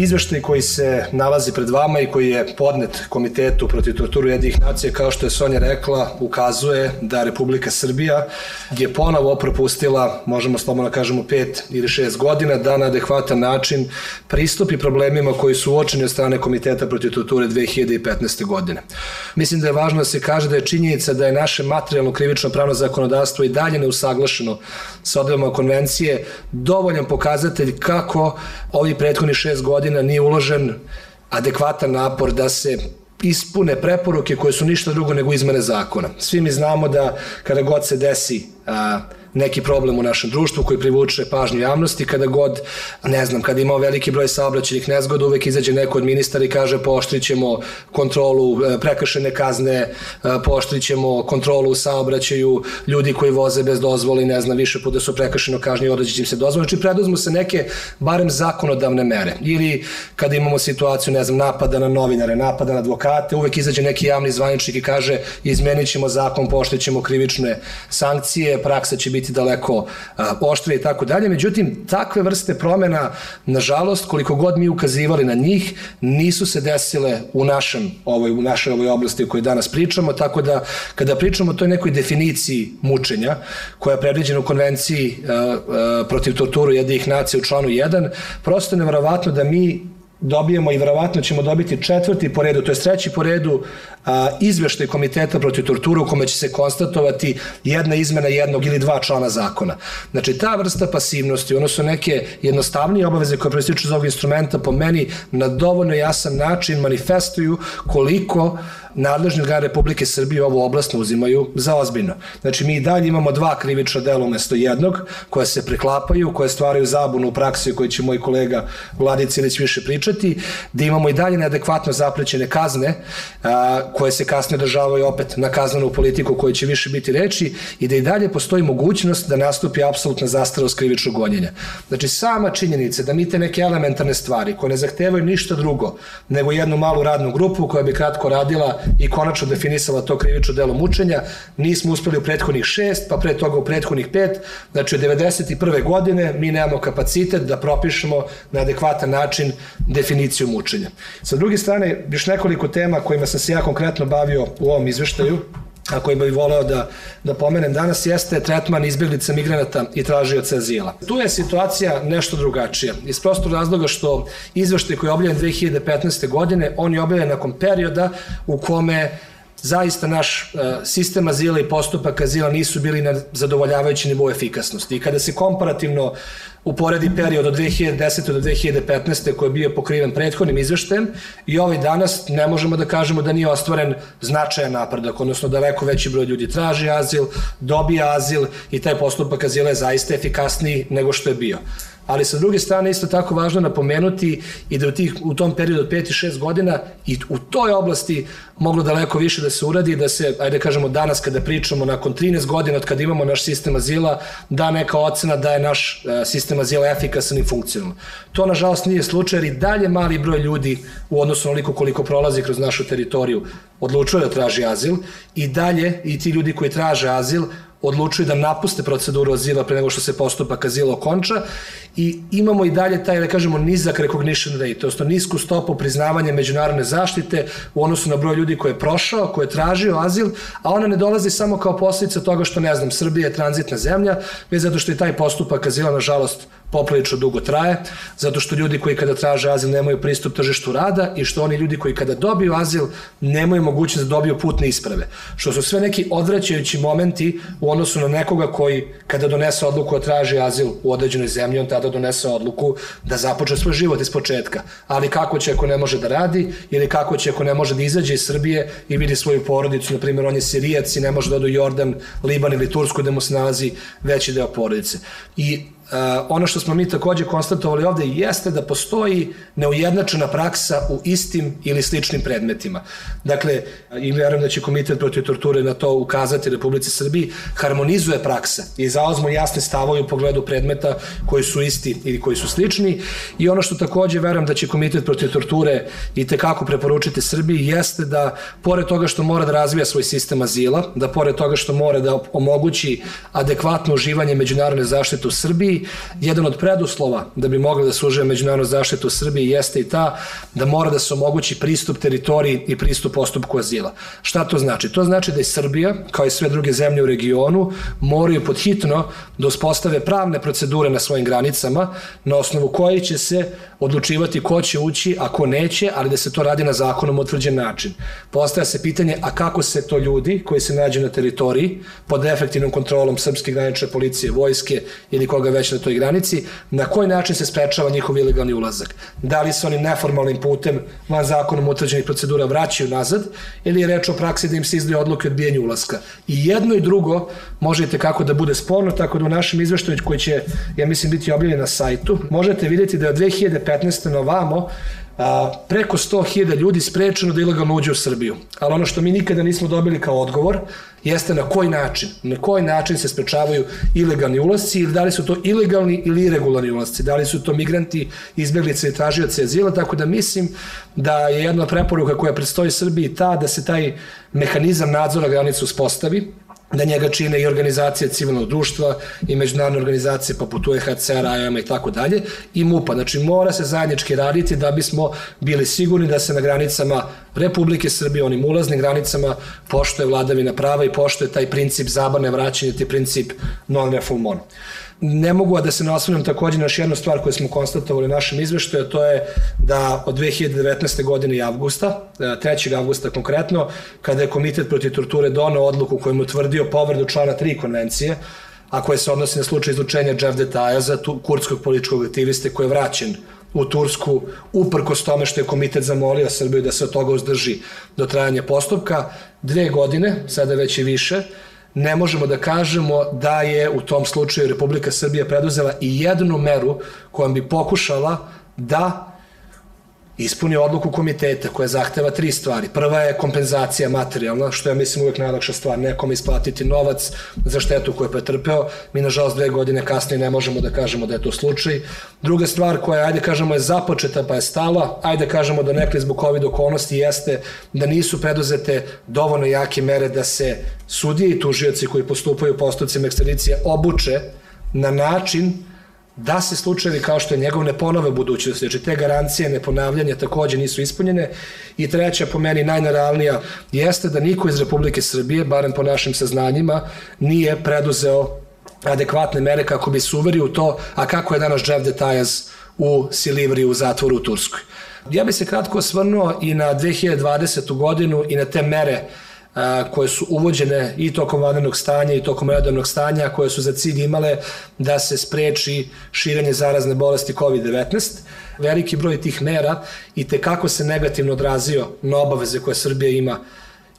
Izveštaj koji se nalazi pred vama i koji je podnet Komitetu protiv torturu jednih nacija, kao što je Sonja rekla, ukazuje da Republika Srbija je ponovo propustila, možemo slobodno da kažemo, pet ili šest godina da na adekvatan način pristupi problemima koji su uočeni od strane Komiteta protiv torture 2015. godine. Mislim da je važno da se kaže da je činjenica da je naše materijalno krivično pravno zakonodavstvo i dalje neusaglašeno sa odredbama konvencije dovoljan pokazatelj kako ovi prethodni šest godina godina nije uložen adekvatan napor da se ispune preporuke koje su ništa drugo nego izmene zakona. Svi mi znamo da kada god se desi a, neki problem u našem društvu koji privuče pažnju javnosti, kada god, ne znam, kada imamo veliki broj saobraćenih nezgoda, uvek izađe neko od ministara i kaže pooštrit ćemo kontrolu, e, prekršene kazne, e, pooštrit ćemo kontrolu u saobraćaju, ljudi koji voze bez dozvoli, ne znam, više puta su prekršeno kažnji, odreći će im se dozvoli. Znači, preduzmu se neke, barem zakonodavne mere. Ili kada imamo situaciju, ne znam, napada na novinare, napada na advokate, uvek izađe neki javni zvaničnik i kaže izmenit ćemo zakon, pooštrit ćemo krivične sankcije, praksa će biti biti daleko oštrije i tako dalje. Međutim, takve vrste promena, nažalost, koliko god mi ukazivali na njih, nisu se desile u našem ovoj, u našoj ovoj oblasti o kojoj danas pričamo, tako da kada pričamo o toj nekoj definiciji mučenja, koja je predviđena u konvenciji protiv torturu jednih nacija u članu 1, prosto je nevjerovatno da mi dobijemo i verovatno ćemo dobiti četvrti po redu, to je treći po redu a, izveštaj komiteta protiv tortura u kome će se konstatovati jedna izmena jednog ili dva člana zakona. Znači, ta vrsta pasivnosti, ono su neke jednostavnije obaveze koje proističu iz ovog instrumenta po meni na dovoljno jasan način manifestuju koliko nadležni organ Republike Srbije ovu oblast uzimaju za ozbiljno. Znači, mi i dalje imamo dva krivična dela umesto jednog, koje se preklapaju, koje stvaraju zabunu u praksi koji će moj kolega Vladic Ilić više pričati, da imamo i dalje neadekvatno zaprećene kazne, a, koje se kasnije održavaju opet na kaznenu politiku koje će više biti reči i da i dalje postoji mogućnost da nastupi apsolutna zastarost krivičnog gonjenja. Znači, sama činjenica da mi te neke elementarne stvari koje ne zahtevaju ništa drugo nego jednu malu radnu grupu koja bi kratko radila i konačno definisala to krivično delo mučenja. Nismo uspeli u prethodnih šest, pa pre toga u prethodnih pet. Znači, od 91. godine mi nemamo kapacitet da propišemo na adekvatan način definiciju mučenja. Sa druge strane, još nekoliko tema kojima sam se ja konkretno bavio u ovom izveštaju, a koji bih voleo da, da pomenem danas, jeste tretman izbjeglica migranata i tražioca azila. Tu je situacija nešto drugačija. Iz prostog razloga što izveštaj koji je objavljen 2015. godine, on je objavljen nakon perioda u kome zaista naš uh, sistem azila i postupak azila nisu bili na zadovoljavajući nivou efikasnosti. I kada se komparativno uporedi period od 2010. do 2015. koji je bio pokriven prethodnim izveštajem i ovaj danas ne možemo da kažemo da nije ostvaren značajan napredak, odnosno daleko veći broj ljudi traži azil, dobija azil i taj postupak azila je zaista efikasniji nego što je bio ali sa druge strane isto tako važno napomenuti i da u, tih, u tom periodu od 5 i 6 godina i u toj oblasti moglo daleko više da se uradi, da se, ajde da kažemo danas kada pričamo nakon 13 godina od kada imamo naš sistem azila, da neka ocena da je naš e, sistem azila efikasan i funkcionalan. To nažalost nije slučaj jer i dalje mali broj ljudi u odnosu na oliko koliko prolazi kroz našu teritoriju odlučuje da traži azil i dalje i ti ljudi koji traže azil odlučuju da napuste proceduru azila pre nego što se postupak azila okonča i imamo i dalje taj, da kažemo, nizak recognition rate, je nisku stopu priznavanja međunarodne zaštite u odnosu na broj ljudi koje je prošao, koje je tražio azil, a ona ne dolazi samo kao posljedica toga što, ne znam, Srbija je tranzitna zemlja, već zato što je taj postupak azila, nažalost, poprilično dugo traje, zato što ljudi koji kada traže azil nemaju pristup tržištu rada i što oni ljudi koji kada dobiju azil nemaju mogućnost da dobiju putne isprave. Što su sve neki odvraćajući momenti u odnosu na nekoga koji kada donese odluku da traži azil u određenoj zemlji, on tada donese odluku da započne svoj život iz početka. Ali kako će ako ne može da radi ili kako će ako ne može da izađe iz Srbije i vidi svoju porodicu, na primjer on je Sirijac i ne može da odu Jordan, Liban ili Tursku da mu se nalazi veći deo porodice. I ono što smo mi takođe konstatovali ovde jeste da postoji neujednačena praksa u istim ili sličnim predmetima. Dakle, i verujem da će Komitet protiv torture na to ukazati Republici Srbiji, harmonizuje praksa i zaozmo jasne stavove u pogledu predmeta koji su isti ili koji su slični i ono što takođe verujem da će Komitet protiv torture i tekako preporučiti Srbiji jeste da pored toga što mora da razvija svoj sistem azila, da pored toga što mora da omogući adekvatno uživanje međunarodne zaštite u Srbiji, Jedan od preduslova da bi mogli da služe međunarodnu zaštitu u Srbiji jeste i ta da mora da se omogući pristup teritoriji i pristup postupku azila. Šta to znači? To znači da i Srbija, kao i sve druge zemlje u regionu, moraju podhitno da uspostave pravne procedure na svojim granicama, na osnovu koje će se odlučivati ko će ući, a ko neće, ali da se to radi na zakonom utvrđen način. Postaja se pitanje, a kako se to ljudi koji se nađu na teritoriji pod efektivnom kontrolom srpske granične policije, vojske ili koga već na toj granici, na koji način se sprečava njihov ilegalni ulazak? Da li se oni neformalnim putem van zakonom utvrđenih procedura vraćaju nazad ili je reč o praksi da im se izdaju odluke o odbijenju ulaska? I jedno i drugo možete kako da bude sporno, tako da u našem izveštaju koji će, ja mislim, biti objavljen na sajtu, možete vidjeti da je od 2015. na ovamo a, preko 100.000 ljudi sprečeno da ilegalno uđe u Srbiju. Ali ono što mi nikada nismo dobili kao odgovor jeste na koji način, na koji način se sprečavaju ilegalni ulazci ili da li su to ilegalni ili irregularni ulazci, da li su to migranti, izbeglice i tražioci azila, tako da mislim da je jedna preporuka koja predstoji Srbiji ta da se taj mehanizam nadzora granice uspostavi, da njega čine i organizacije civilnog društva i međunarodne organizacije poput UNHCR, IOM i tako dalje i MUPA. Znači mora se zajednički raditi da bismo bili sigurni da se na granicama Republike Srbije, onim ulaznim granicama, poštoje vladavina prava i poštoje taj princip zabane vraćanja, ti princip non-refoulement. Ne mogu da se ne osvrnem takođe na još jednu stvar koju smo konstatovali u našem izveštaju, to je da od 2019. godine i avgusta, 3. avgusta konkretno, kada je Komitet protiv torture donao odluku kojim je utvrdio povredu člana 3 konvencije, a koje se odnosi na slučaj izlučenja Džavdeta za kurdskog političkog aktiviste koji je vraćen u Tursku, uprkos tome što je komitet zamolio Srbiju da se od toga uzdrži do trajanja postupka, dve godine, sada već i više, ne možemo da kažemo da je u tom slučaju Republika Srbija preduzela i jednu meru kojom bi pokušala da ispuni odluku komiteta koja zahteva tri stvari. Prva je kompenzacija materijalna, što ja mislim uvek najlakša stvar, nekom isplatiti novac za štetu koju je pretrpeo. Mi, nažalost, dve godine kasnije ne možemo da kažemo da je to slučaj. Druga stvar koja, ajde kažemo, je započeta pa je stala, ajde kažemo da nekli zbog COVID okolnosti jeste da nisu preduzete dovoljno jake mere da se sudije i tužioci koji postupaju u postupcima ekstradicije obuče na način da se slučajevi kao što je njegov ne ponove u budućnosti, znači te garancije neponavljanja takođe nisu ispunjene i treća po meni najnaravnija jeste da niko iz Republike Srbije, barem po našim saznanjima, nije preduzeo adekvatne mere kako bi se uverio u to, a kako je danas Jeff Detajas u Silivri u zatvoru u Turskoj. Ja bih se kratko osvrnuo i na 2020. godinu i na te mere koje su uvođene i tokom vanrednog stanja i tokom redovnog stanja, koje su za cilj imale da se spreči širenje zarazne bolesti COVID-19. Veliki broj tih mera i te kako se negativno odrazio na obaveze koje Srbija ima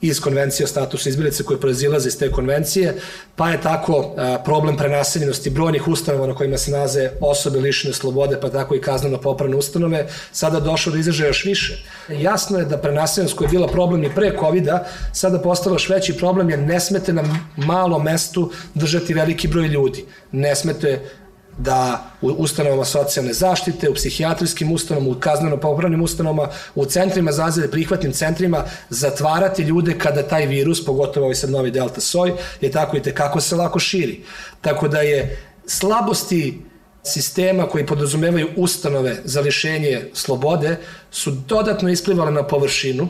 iz konvencije o statusu izbjelice koje proizilaze iz te konvencije, pa je tako problem prenaseljenosti brojnih ustanova na kojima se nalaze osobe lišene slobode, pa tako i kazneno popravne ustanove, sada došlo do izražaja još više. Jasno je da prenaseljenost koja je bila problem i pre covid sada postala još veći problem jer ne smete na malom mestu držati veliki broj ljudi. Ne smete da u ustanovama socijalne zaštite, u psihijatrijskim ustanovama, u kazneno-popravnim ustanovama, u centrima zazade, prihvatnim centrima, zatvarati ljude kada taj virus, pogotovo ovaj sad novi delta soj, je tako i tekako se lako širi. Tako da je slabosti sistema koji podrazumevaju ustanove za lišenje slobode su dodatno isplivale na površinu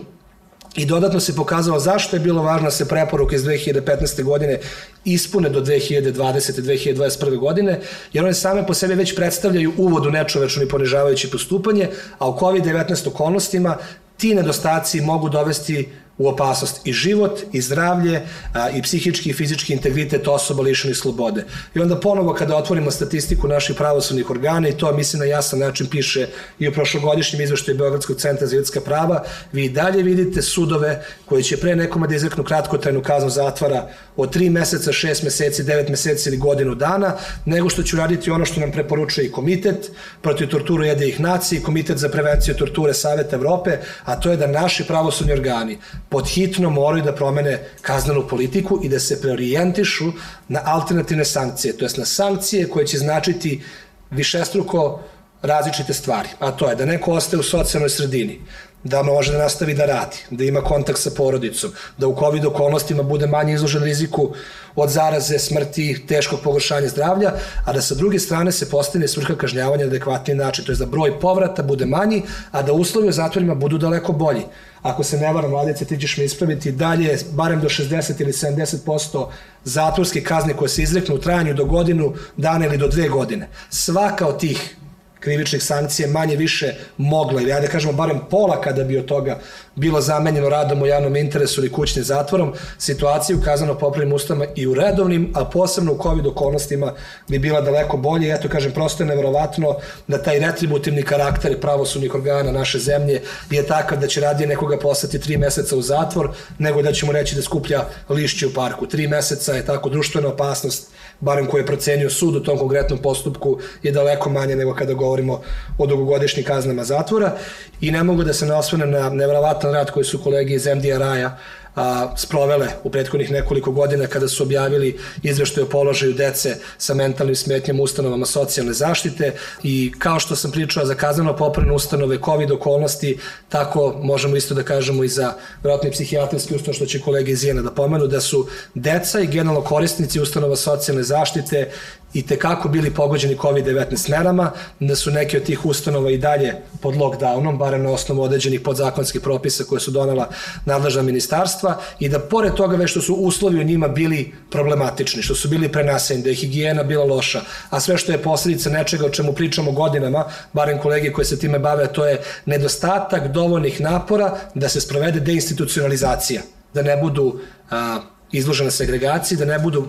I dodatno se pokazalo zašto je bilo važno da se preporuke iz 2015. godine ispune do 2020. 2021. godine, jer one same po sebi već predstavljaju uvod u nečovečno i ponižavajuće postupanje, a u COVID-19 okolnostima ti nedostaci mogu dovesti u opasnost i život, i zdravlje, i psihički i fizički integritet osoba lišenih slobode. I onda ponovo kada otvorimo statistiku naših pravosudnih organa i to mislim na jasan način piše i u prošlogodišnjem izveštaju Beogradskog centra za ljudska prava, vi dalje vidite sudove koji će pre nekoma da izreknu kratkotrajnu kaznu zatvora od 3 meseca, 6 meseci, 9 meseci ili godinu dana, nego što će raditi ono što nam preporučuje i komitet protiv torturu jednih nacije, komitet za prevenciju torture Saveta Evrope, a to je da naši pravosudni organi pod hitno moraju da promene kaznenu politiku i da se preorijentišu na alternativne sankcije, to jest na sankcije koje će značiti višestruko različite stvari, a to je da neko ostaje u socijalnoj sredini, da može da nastavi da radi, da ima kontakt sa porodicom, da u COVID okolnostima bude manje izložen riziku od zaraze, smrti, teškog pogoršanja zdravlja, a da sa druge strane se postane svrha kažnjavanja na adekvatni način, to je da broj povrata bude manji, a da uslovi u zatvorima budu daleko bolji. Ako se ne varam, mladice, ti ćeš me ispraviti, dalje, barem do 60 ili 70% zatvorske kazne koje se izreknu u trajanju do godinu dana ili do dve godine. Svaka od tih krivičnih sankcija manje više mogla, ili ajde da kažemo barem pola kada bi od toga bilo zamenjeno radom u javnom interesu ili kućnim zatvorom, situacija u kazano popravnim ustama i u redovnim, a posebno u COVID okolnostima bi bila daleko bolje. Eto, kažem, prosto je neverovatno da taj retributivni karakter pravosudnih organa naše zemlje je takav da će radije nekoga poslati tri meseca u zatvor, nego da će mu reći da skuplja lišće u parku. Tri meseca je tako društvena opasnost, barem koje je procenio sud u tom konkretnom postupku, je daleko manje nego kada govorimo o dugogodišnjim kaznama zatvora. I ne mogu da se ne osvrnem na neverovatan rad koji su kolege iz MDRA-a a, sprovele u prethodnih nekoliko godina kada su objavili izveštaj o položaju dece sa mentalnim smetnjama ustanovama socijalne zaštite. I kao što sam pričao za kazneno popravne ustanove COVID okolnosti, tako možemo isto da kažemo i za vjerojatno i psihijatrijski što će kolege iz Jena da pomenu, da su deca i generalno korisnici ustanova socijalne zaštite i tekako bili pogođeni COVID-19 merama, da su neke od tih ustanova i dalje pod lockdownom, barem na osnovu određenih podzakonskih propisa koje su donela nadležna ministarstva i da pored toga već što su uslovi u njima bili problematični, što su bili prenaseni, da je higijena bila loša, a sve što je posledica nečega o čemu pričamo godinama, barem kolege koje se time bave, to je nedostatak dovoljnih napora da se sprovede deinstitucionalizacija, da ne budu a, izložene segregaciji, da ne budu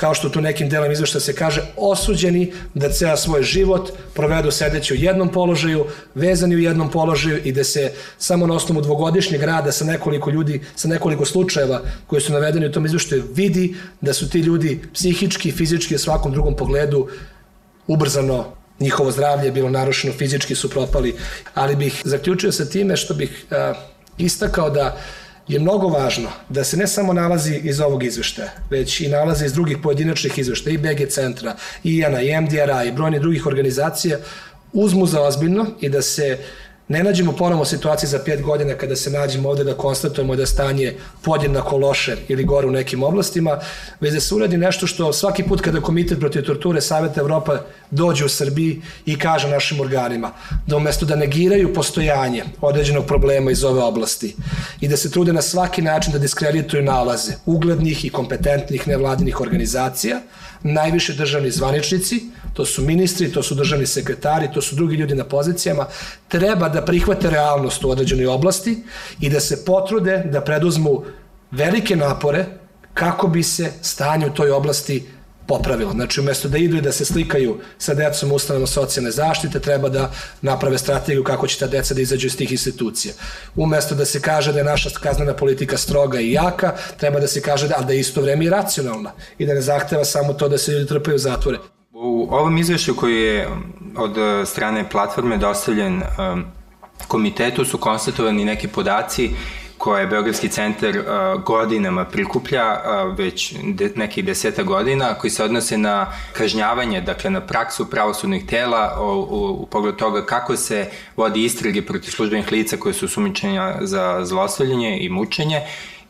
kao što tu nekim delom izvešta se kaže, osuđeni da ceo svoj život provedu sedeći u jednom položaju, vezani u jednom položaju i da se samo na osnovu dvogodišnjeg rada sa nekoliko ljudi, sa nekoliko slučajeva koji su navedeni u tom izveštaju vidi da su ti ljudi psihički, fizički i svakom drugom pogledu ubrzano njihovo zdravlje je bilo narušeno, fizički su propali, ali bih zaključio sa time što bih a, istakao da je mnogo važno da se ne samo nalazi iz ovog izveštaja, već i nalazi iz drugih pojedinačnih izveštaja, i BG centra, i IANA, i MDRA, i brojni drugih organizacija, uzmu za ozbiljno i da se ne nađemo ponovno situaciji za pet godina kada se nađemo ovde da konstatujemo da stanje podjednako loše ili gore u nekim oblastima, već da se uradi nešto što svaki put kada Komitet protiv torture Saveta Evropa dođe u Srbiji i kaže našim organima, da umesto da negiraju postojanje određenog problema iz ove oblasti i da se trude na svaki način da diskredituju nalaze uglednih i kompetentnih nevladinih organizacija, najviše državni zvaničnici, to su ministri, to su državni sekretari, to su drugi ljudi na pozicijama, treba da prihvate realnost u određenoj oblasti i da se potrude da preduzmu velike napore kako bi se stanje u toj oblasti popravilo. Znači, umesto da idu i da se slikaju sa decom u ustanovama socijalne zaštite, treba da naprave strategiju kako će ta deca da izađu iz tih institucija. Umesto da se kaže da je naša kaznena politika stroga i jaka, treba da se kaže da, da je isto vreme i racionalna i da ne zahteva samo to da se ljudi trpaju u zatvore. U ovom izveštaju koji je od strane platforme dostavljen um, komitetu su konstatovani neki podaci koje Beogradski centar uh, godinama prikuplja, uh, već nekih deseta godina, koji se odnose na kažnjavanje, dakle na praksu pravosudnih tela u, u, u pogledu toga kako se vodi istrage protiv službenih lica koje su sumičenja za zlostavljanje i mučenje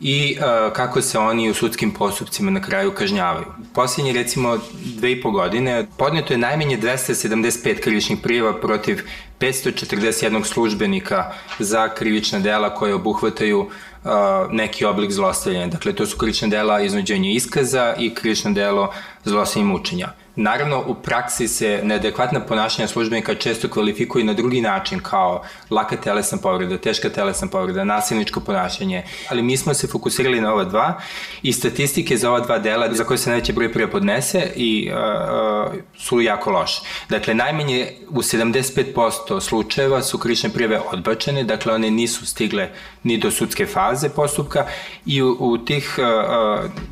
i uh, kako se oni u sudskim postupcima na kraju kažnjavaju. Posljednje recimo dve i po godine podneto je najmenje 275 krivičnih prijeva protiv 541 službenika za krivična dela koje obuhvataju uh, neki oblik zlostavljanja. Dakle, to su krivična dela iznuđenja iskaza i krivično delo zlostavljanja mučenja. Naravno, u praksi se neadekvatna ponašanja službenika često kvalifikuju na drugi način, kao laka telesna povreda, teška telesna povreda, nasilničko ponašanje, ali mi smo se fokusirali na ova dva i statistike za ova dva dela za koje se najveće broj prije podnese i uh, su jako loše. Dakle, najmanje u 75% slučajeva su krivične prijeve odbačene, dakle one nisu stigle ni do sudske faze postupka i u, u tih uh,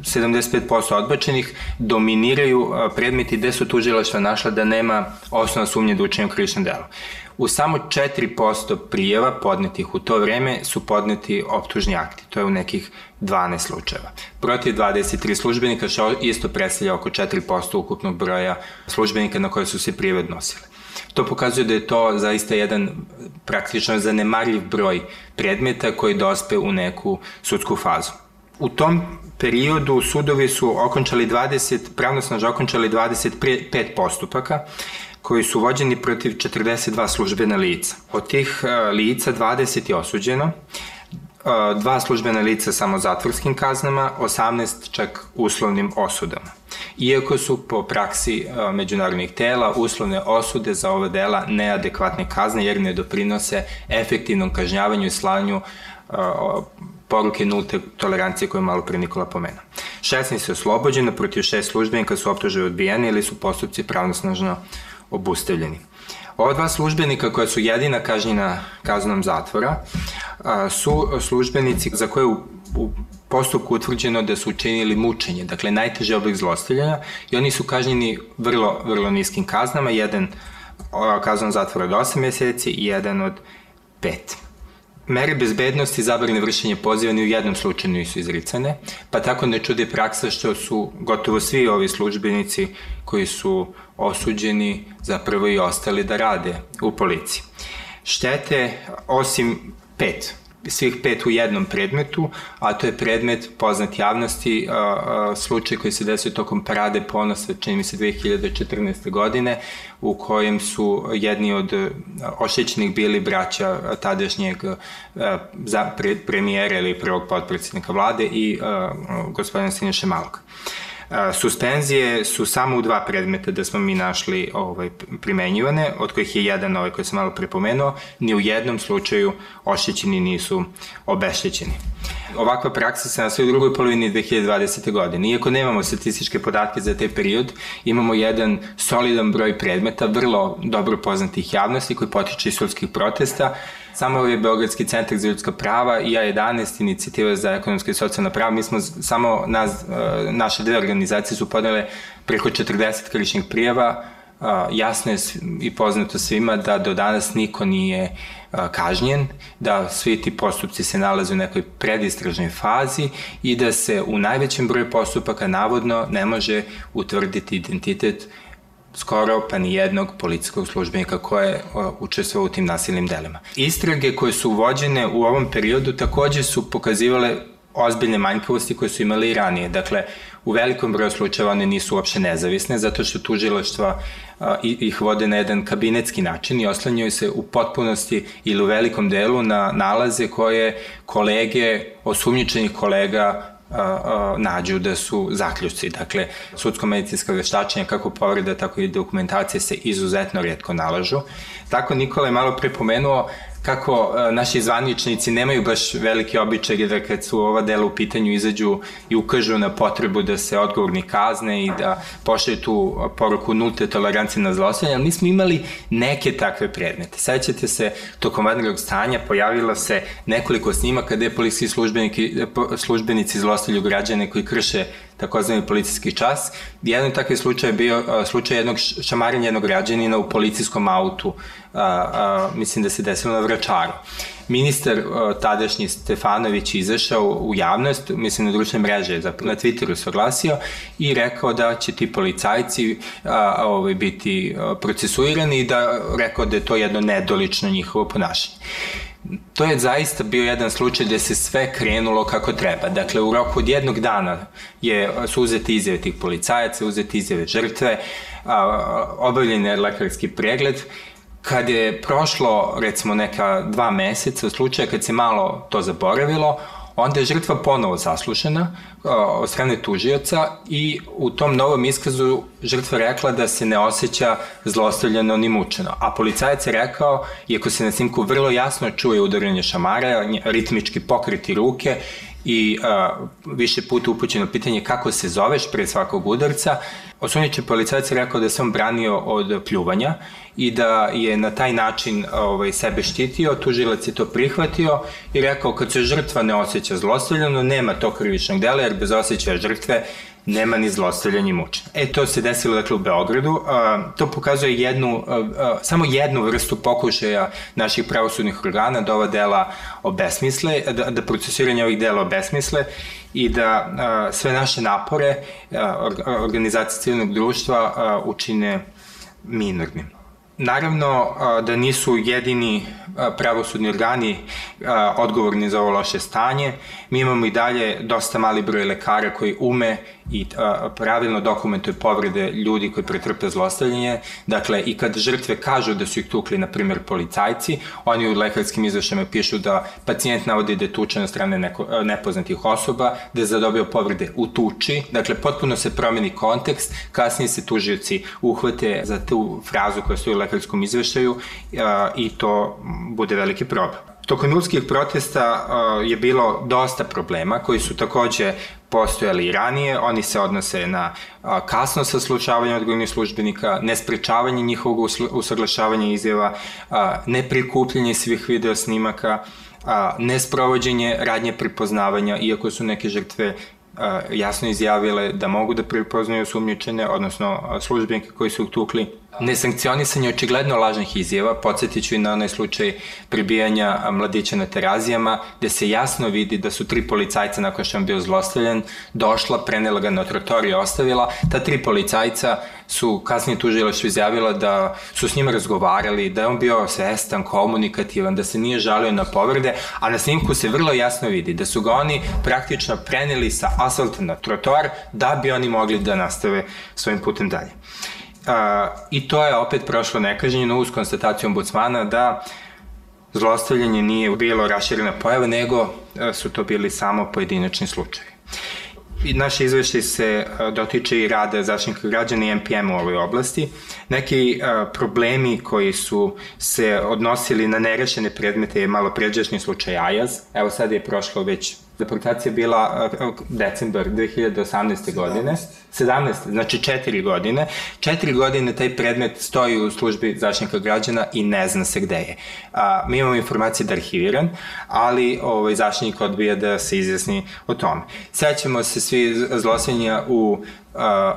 75% odbačenih dominiraju predmeti gde su tužilaštva našla da nema osnova sumnje da učinju krivično delo. U samo 4% prijeva podnetih u to vreme su podneti optužni akti. To je u nekih 12 slučajeva. Protiv 23 službenika, što isto predstavlja oko 4% ukupnog broja službenika na koje su se prijeve odnosile. To pokazuje da je to zaista jedan praktično zanemarljiv broj predmeta koji dospe u neku sudsku fazu. U tom periodu sudovi su okončali 20, pravnosnaže okončali 25 postupaka koji su vođeni protiv 42 službena lica. Od tih e, lica 20 je osuđeno, e, dva službena lica samo zatvorskim kaznama, 18 čak uslovnim osudama. Iako su po praksi e, međunarodnih tela uslovne osude za ove dela neadekvatne kazne jer ne doprinose efektivnom kažnjavanju i slanju poruke nulte tolerancije koje je malo pre Nikola pomena. 16 je oslobođeno, protiv šest službenika su optuže odbijeni ili su postupci pravnosnažno obustavljeni. Ova dva službenika koja su jedina kažnjena kaznom zatvora su službenici za koje u, postupku utvrđeno da su učinili mučenje, dakle najteži oblik zlostavljanja i oni su kažnjeni vrlo, vrlo niskim kaznama, jedan kaznom zatvora od 8 meseci i jedan od 5. Mere bezbednosti zabrane vršenje poziva ni u jednom slučaju nisu izricane, pa tako ne čudi praksa što su gotovo svi ovi službenici koji su osuđeni zapravo i ostali da rade u policiji. Štete, osim pet, svih pet u jednom predmetu, a to je predmet poznat javnosti, a, a, slučaj koji se desio tokom parade ponosa, čini mi se 2014. godine, u kojem su jedni od ošećenih bili braća tadašnjeg a, za pre, premijera ili prvog podpredsjednika vlade i a, gospodina Siniše Malog. Suspenzije su samo u dva predmeta da smo mi našli ovaj, primenjivane, od kojih je jedan ovaj koji sam malo prepomenuo, ni u jednom slučaju oštećeni nisu obeštećeni. Ovakva praksa se nastaje u drugoj polovini 2020. godine. Iako nemamo statističke podatke za taj period, imamo jedan solidan broj predmeta, vrlo dobro poznatih javnosti koji potiče iz sudskih protesta, Samo je Beogradski centar za ljudska prava i A11 inicijativa za ekonomske i socijalna prava. Mi smo samo, nas, e, naše dve organizacije su podele preko 40 krivičnih prijava. E, jasno je i poznato svima da do danas niko nije e, kažnjen, da svi ti postupci se nalaze u nekoj predistražnoj fazi i da se u najvećem broju postupaka navodno ne može utvrditi identitet skoro pa ni jednog policijskog službenika koje je učestvovao u tim nasilnim delima. Istrage koje su vođene u ovom periodu takođe su pokazivale ozbiljne manjkavosti koje su imali i ranije. Dakle, u velikom broju slučajeva one nisu uopšte nezavisne, zato što tužilaštva ih vode na jedan kabinetski način i oslanjaju se u potpunosti ili u velikom delu na nalaze koje kolege, osumnjičenih kolega nađu da su zaključci. Dakle, sudsko-medicinska veštačenja kako povreda, tako i dokumentacije se izuzetno redko nalažu. Tako Nikola je malo prepomenuo kako e, naši zvaničnici nemaju baš velike običaj da kad su ova dela u pitanju izađu i ukažu na potrebu da se odgovorni kazne i da pošalju tu poruku nulte tolerancije na zlostavljanje, ali nismo imali neke takve predmete. Sećate se, tokom vanrednog stanja pojavilo se nekoliko snimaka gde policijski službenici zlostavljaju građane koji krše takozvani policijski čas. Jedan takvi slučaj je bio slučaj jednog šamarenja jednog građanina u policijskom autu, a, a, mislim da se desilo na Vračaru. Ministar a, tadašnji Stefanović izašao u javnost, mislim na društvene mreže, na Twitteru se oglasio i rekao da će ti policajci a, ovaj, biti procesuirani i da rekao da je to jedno nedolično njihovo ponašanje to je zaista bio jedan slučaj gde se sve krenulo kako treba. Dakle, u roku od jednog dana je, su uzeti izjave tih policajaca, uzeti izjave žrtve, obavljen je lekarski pregled, kad je prošlo recimo neka dva meseca u slučaju kad se malo to zaboravilo, onda je žrtva ponovo saslušana od strane tužioca i u tom novom iskazu žrtva rekla da se ne osjeća zlostavljeno ni mučeno. A policajac je rekao, iako se na snimku vrlo jasno čuje udaranje šamara, ritmički pokriti ruke i a, više puta upućeno pitanje kako se zoveš pre svakog udarca, osuniće policajac je rekao da sam branio od pljuvanja i da je na taj način ovaj, sebe štitio, tužilac je to prihvatio i rekao kad se žrtva ne osjeća zlostavljeno, nema to krivičnog dela jer bez osjećaja žrtve nema ni zlostavljanja i mučenja. E, to se desilo dakle u Beogradu. A, to pokazuje jednu, a, a, samo jednu vrstu pokušaja naših pravosudnih organa da ova dela obesmisle, da, da procesiranje ovih dela obesmisle i da a, sve naše napore a, organizacije civilnog društva a, učine minornim. Naravno da nisu jedini pravosudni organi odgovorni za ovo loše stanje. Mi imamo i dalje dosta mali broj lekara koji ume i pravilno dokumentuje povrede ljudi koji pretrpe zlostavljanje. Dakle, i kad žrtve kažu da su ih tukli, na primjer, policajci, oni u lekarskim izvešćama pišu da pacijent navodi da je tučen od strane neko, nepoznatih osoba, da je zadobio povrede u tuči. Dakle, potpuno se promeni kontekst, kasnije se tužioci uhvate za tu frazu koja stoji u lekarskom izveštaju i to bude veliki problem. Tokom julskih protesta je bilo dosta problema koji su takođe postojali i ranije. Oni se odnose na kasno saslušavanje odgovornih službenika, nesprečavanje njihovog usaglašavanja izjava, neprikupljanje svih video snimaka, nesprovođenje radnje prepoznavanja, iako su neke žrtve jasno izjavile da mogu da prepoznaju sumnjičene, odnosno službenike koji su tukli. Nesankcionisanje očigledno lažnih izjava, podsjetit ću i na onaj slučaj pribijanja mladića na terazijama, gde se jasno vidi da su tri policajca nakon što je bio zlostavljan, došla, prenela ga na trotor i ostavila. Ta tri policajca su kasnije tužilaštvo izjavila da su s njima razgovarali, da je on bio svestan, komunikativan, da se nije žalio na povrede, a na snimku se vrlo jasno vidi da su ga oni praktično preneli sa asfalta na trotor da bi oni mogli da nastave svojim putem dalje. A, I to je opet prošlo nekažnjeno uz konstataciju ombudsmana da zlostavljanje nije bilo raširena pojava, nego su to bili samo pojedinačni slučajevi. I naše izveštaj se dotiče i rada zaštitnika građana i MPM u ovoj oblasti. Neki problemi koji su se odnosili na nerešene predmete je malo pređašnji slučaj Ajaz. Evo sad je prošlo već Deportacija bila decembar 2018. godine. 17. Znači četiri godine. Četiri godine taj predmet stoji u službi zaštitnika građana i ne zna se gde je. A, mi imamo informacije da je arhiviran, ali ovaj, zaštitnik odbija da se izjasni o tome. Sećamo se svi zlosenja u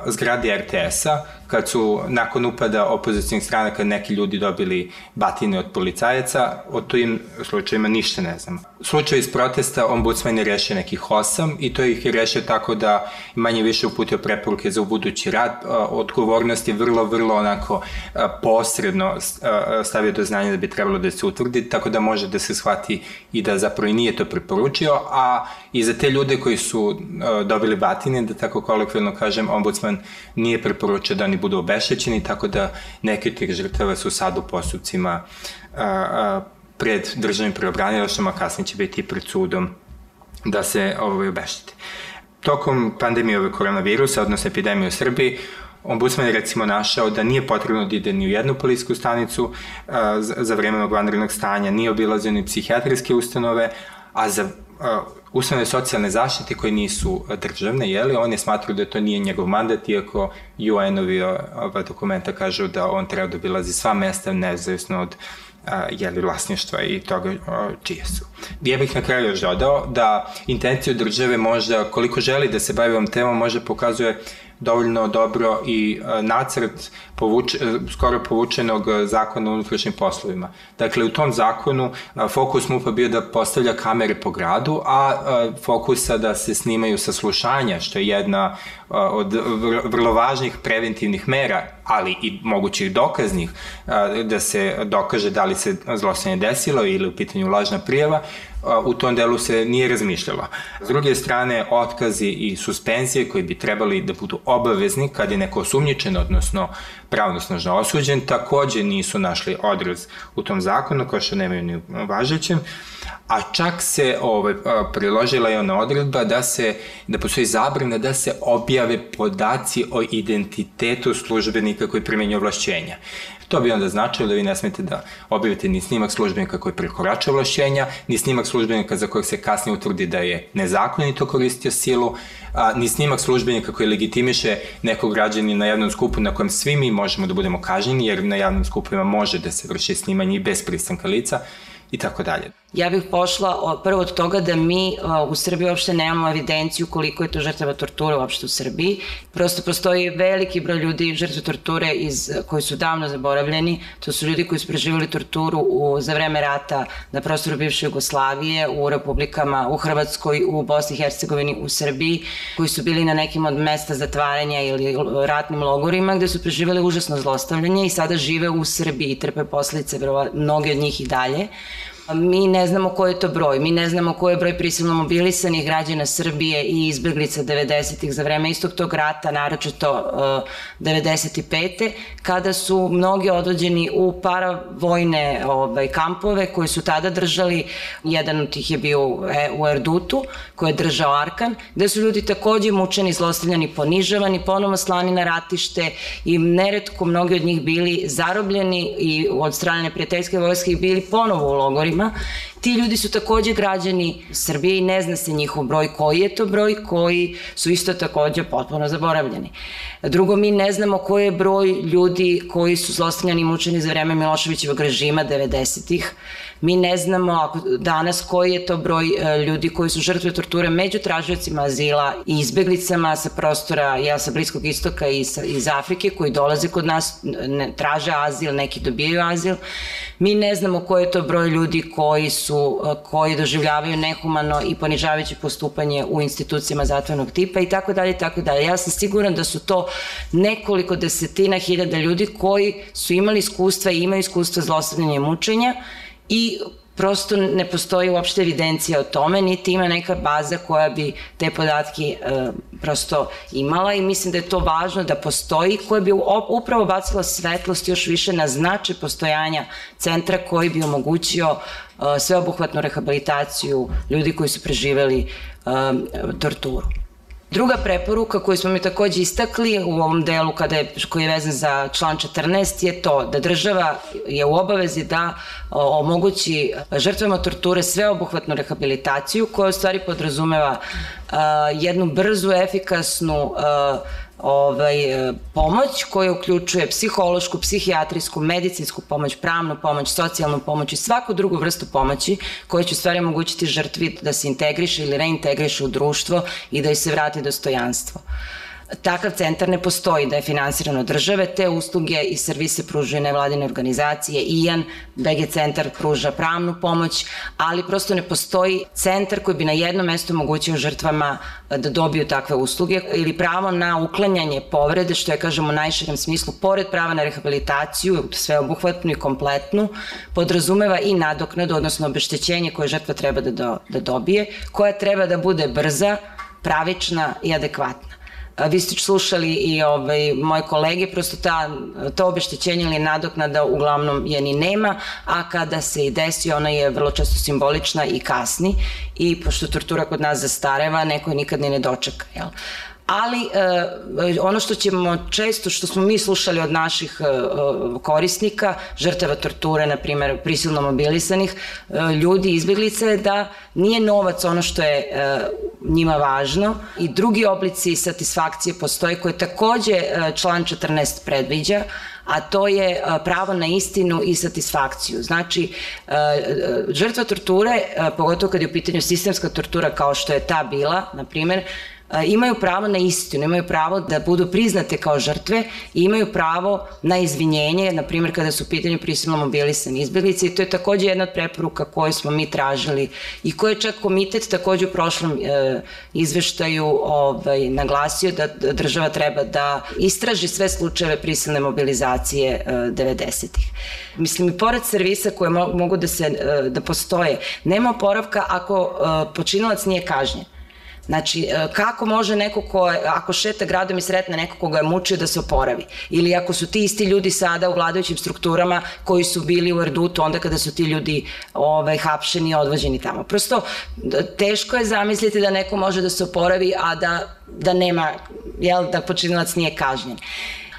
zgradi RTS-a, kad su nakon upada opozicijnih strana, kad neki ljudi dobili batine od policajaca, o tojim slučajima ništa ne znamo. Slučaj iz protesta, ombudsman je rešio nekih osam i to ih je rešio tako da manje više uputio preporuke za budući rad. Odgovornost je vrlo, vrlo onako posredno stavio do znanja da bi trebalo da se utvrdi, tako da može da se shvati i da zapravo i nije to preporučio, a i za te ljude koji su dobili batine, da tako kolokvilno kažem, ombudsman nije preporučio da oni budu obešećeni, tako da neke od tih žrtava su sad u postupcima a, a, pred državnim preobranilašama, a kasnije će biti pred sudom da se ovaj, obeštete. Tokom pandemije ove koronavirusa, odnosno epidemije u Srbiji, Ombudsman je recimo našao da nije potrebno da ide ni u jednu polijsku stanicu a, za, za vreme vanrednog stanja, nije obilazio ni psihijatrijske ustanove, a za ustanove socijalne zaštite koje nisu državne, jeli, on je smatrao da to nije njegov mandat, iako UN-ovi ova dokumenta kažu da on treba da obilazi sva mesta nezavisno od a, jeli, vlasništva i toga a, čije su. Ja bih na kraju još dodao da intenciju države možda, koliko želi da se bavi ovom temom, možda pokazuje dovoljno dobro i e, nacrt povuč, e, skoro povučenog zakona o unutrašnjim poslovima. Dakle, u tom zakonu e, fokus MUPA bio da postavlja kamere po gradu, a fokusa da se snimaju saslušanja, što je jedna od vrlo važnih preventivnih mera, ali i mogućih dokaznih, da se dokaže da li se zlostavljanje desilo ili u pitanju lažna prijava, u tom delu se nije razmišljalo. S druge strane, otkazi i suspenzije koji bi trebali da budu obavezni kad je neko osumnjičen, odnosno pravnosnažno osuđen, takođe nisu našli odraz u tom zakonu, kao što nemaju ni važećem, a čak se ovaj, priložila je ona odredba da se, da postoji zabrana da se objave podaci o identitetu službenika koji primenju ovlašćenja. To bi onda značilo da vi ne smete da objavite ni snimak službenika koji prekorača ovlašćenja, ni snimak službenika za kojeg se kasnije utvrdi da je nezakonito koristio silu, a, ni snimak službenika koji legitimiše nekog građanina na jednom skupu na kojem svi mi možemo da budemo kažnjeni, jer na javnim skupovima može da se vrši snimanje i bez pristanka lica i tako dalje. Ja bih pošla prvo od toga da mi u Srbiji uopšte nemamo evidenciju koliko je to žrtava torture uopšte u Srbiji. Prosto postoji veliki broj ljudi žrtve torture iz, koji su davno zaboravljeni. To su ljudi koji su preživali torturu u, za vreme rata na prostoru bivše Jugoslavije, u republikama, u Hrvatskoj, u Bosni i Hercegovini, u Srbiji, koji su bili na nekim od mesta zatvaranja ili ratnim logorima gde su preživali užasno zlostavljanje i sada žive u Srbiji i trpe posledice, mnogi od njih i dalje. Mi ne znamo ko je to broj, mi ne znamo ko je broj prisilno mobilisanih građana Srbije i izbeglica 90-ih za vreme istog tog rata, naročito uh, 95. kada su mnogi odvođeni u paravojne ovaj, kampove koje su tada držali, jedan od tih je bio e, u Erdutu, koji je držao Arkan, gde su ljudi takođe mučeni, zlostavljani, ponižavani, ponovo slani na ratište i neretko mnogi od njih bili zarobljeni i od strane prijateljske vojske i bili ponovo u logorima ljudima. Ti ljudi su takođe građani Srbije i ne zna se njihov broj koji je to broj koji su isto takođe potpuno zaboravljeni. Drugo, mi ne znamo koji je broj ljudi koji su zlostavljani i mučeni za vreme Miloševićevog režima 90-ih. Mi ne znamo danas koji je to broj e, ljudi koji su žrtve torture među tražiocima azila i izbeglicama sa prostora, ja sa Bliskog istoka i sa, iz Afrike koji dolaze kod nas, ne, traže azil, neki dobijaju azil. Mi ne znamo koji je to broj ljudi koji su, e, koji doživljavaju nehumano i ponižavajuće postupanje u institucijama zatvornog tipa i tako dalje tako dalje. Ja sam siguran da su to nekoliko desetina hiljada ljudi koji su imali iskustva i imaju iskustva zlostavljanja i mučenja i prosto ne postoji uopšte evidencija o tome, niti ima neka baza koja bi te podatke e, prosto imala i mislim da je to važno da postoji, koja bi upravo bacila svetlost još više na značaj postojanja centra koji bi omogućio e, sveobuhvatnu rehabilitaciju ljudi koji su preživeli e, torturu. Druga preporuka koju smo mi takođe istakli u ovom delu kada je, koji je vezan za član 14 je to da država je u obavezi da omogući žrtvama torture sveobuhvatnu rehabilitaciju koja u stvari podrazumeva jednu brzu, efikasnu ovaj, e, pomoć koja uključuje psihološku, psihijatrijsku, medicinsku pomoć, pravnu pomoć, socijalnu pomoć i svaku drugu vrstu pomoći koja će u stvari omogućiti žrtvi da se integriše ili reintegriše u društvo i da joj se vrati dostojanstvo. Takav centar ne postoji da je finansiran od države, te usluge i servise pružuje nevladine organizacije, IAN, BG centar pruža pravnu pomoć, ali prosto ne postoji centar koji bi na jednom mestu omogućio žrtvama e, da dobiju takve usluge ili pravo na uklanjanje povrede, što je, kažemo, u najširem smislu, pored prava na rehabilitaciju, sveobuhvatnu i kompletnu, podrazumeva i nadoknadu, odnosno obeštećenje koje žrtva treba da, do, da dobije, koja treba da bude brza, pravična i adekvatna vi ste slušali i ovaj, moje kolege, prosto ta, to obeštećenje ili nadoknada uglavnom je ni nema, a kada se i desi, ona je vrlo često simbolična i kasni i pošto tortura kod nas zastareva, neko je nikad ni ne dočeka. Jel? Ali e, ono što ćemo često, što smo mi slušali od naših e, korisnika, žrtava torture, na primer prisilno mobilisanih, e, ljudi izbjeglica je da nije novac ono što je e, njima važno i drugi oblici satisfakcije postoje koje takođe e, član 14 predviđa, a to je pravo na istinu i satisfakciju. Znači, žrtva torture, pogotovo kad je u pitanju sistemska tortura kao što je ta bila, na primer, imaju pravo na istinu, imaju pravo da budu priznate kao žrtve i imaju pravo na izvinjenje, na primjer kada su u pitanju prisilno mobilisani izbjeglice i to je takođe jedna od preporuka koje smo mi tražili i koje je čak komitet takođe u prošlom e, izveštaju ovaj, naglasio da država treba da istraži sve slučajeve prisilne mobilizacije e, 90-ih. Mislim i pored servisa koje mo mogu da se e, da postoje, nema oporavka ako e, počinilac nije kažnjen. Znači, e, kako može neko ko, ako šeta gradom i sretne neko koga je mučio da se oporavi? Ili ako su ti isti ljudi sada u vladajućim strukturama koji su bili u Erdutu onda kada su ti ljudi ovaj, hapšeni i odvođeni tamo. Prosto, teško je zamisliti da neko može da se oporavi, a da, da nema, jel, da počinilac nije kažnjen.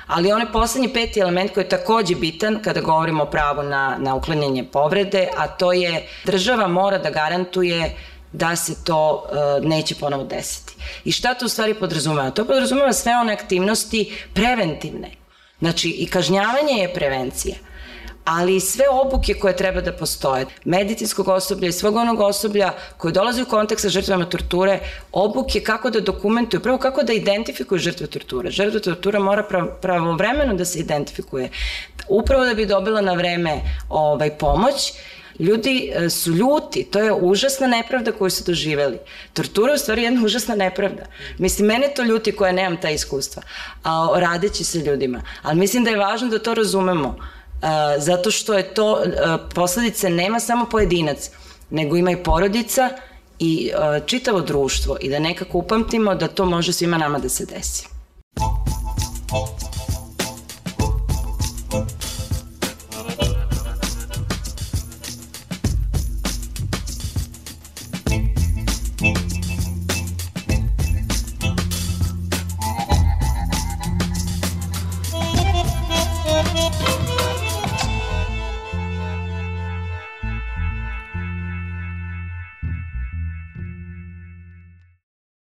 Ali onaj poslednji peti element koji je takođe bitan kada govorimo o pravu na, na uklanjanje povrede, a to je država mora da garantuje da se to uh, neće ponovo desiti. I šta to u stvari podrazumeva? To podrazumeva sve one aktivnosti preventivne. Znači, i kažnjavanje je prevencija. ali i sve obuke koje treba da postoje, medicinskog osoblja i svog onog osoblja koje dolazi u kontakt sa žrtvama torture, obuke kako da dokumentuju, prvo kako da identifikuju žrtve torture. Žrtva tortura mora pravovremeno da se identifikuje, upravo da bi dobila na vreme ovaj, pomoć, Ljudi e, su ljuti, to je užasna nepravda koju su doživeli. Tortura je u stvari jedna užasna nepravda. Mislim, mene to ljuti koja nemam ta iskustva, a, radeći se ljudima. Ali mislim da je važno da to razumemo, a, zato što je to, a, posledice nema samo pojedinac, nego ima i porodica i a, čitavo društvo i da nekako upamtimo da to može svima nama da se desi.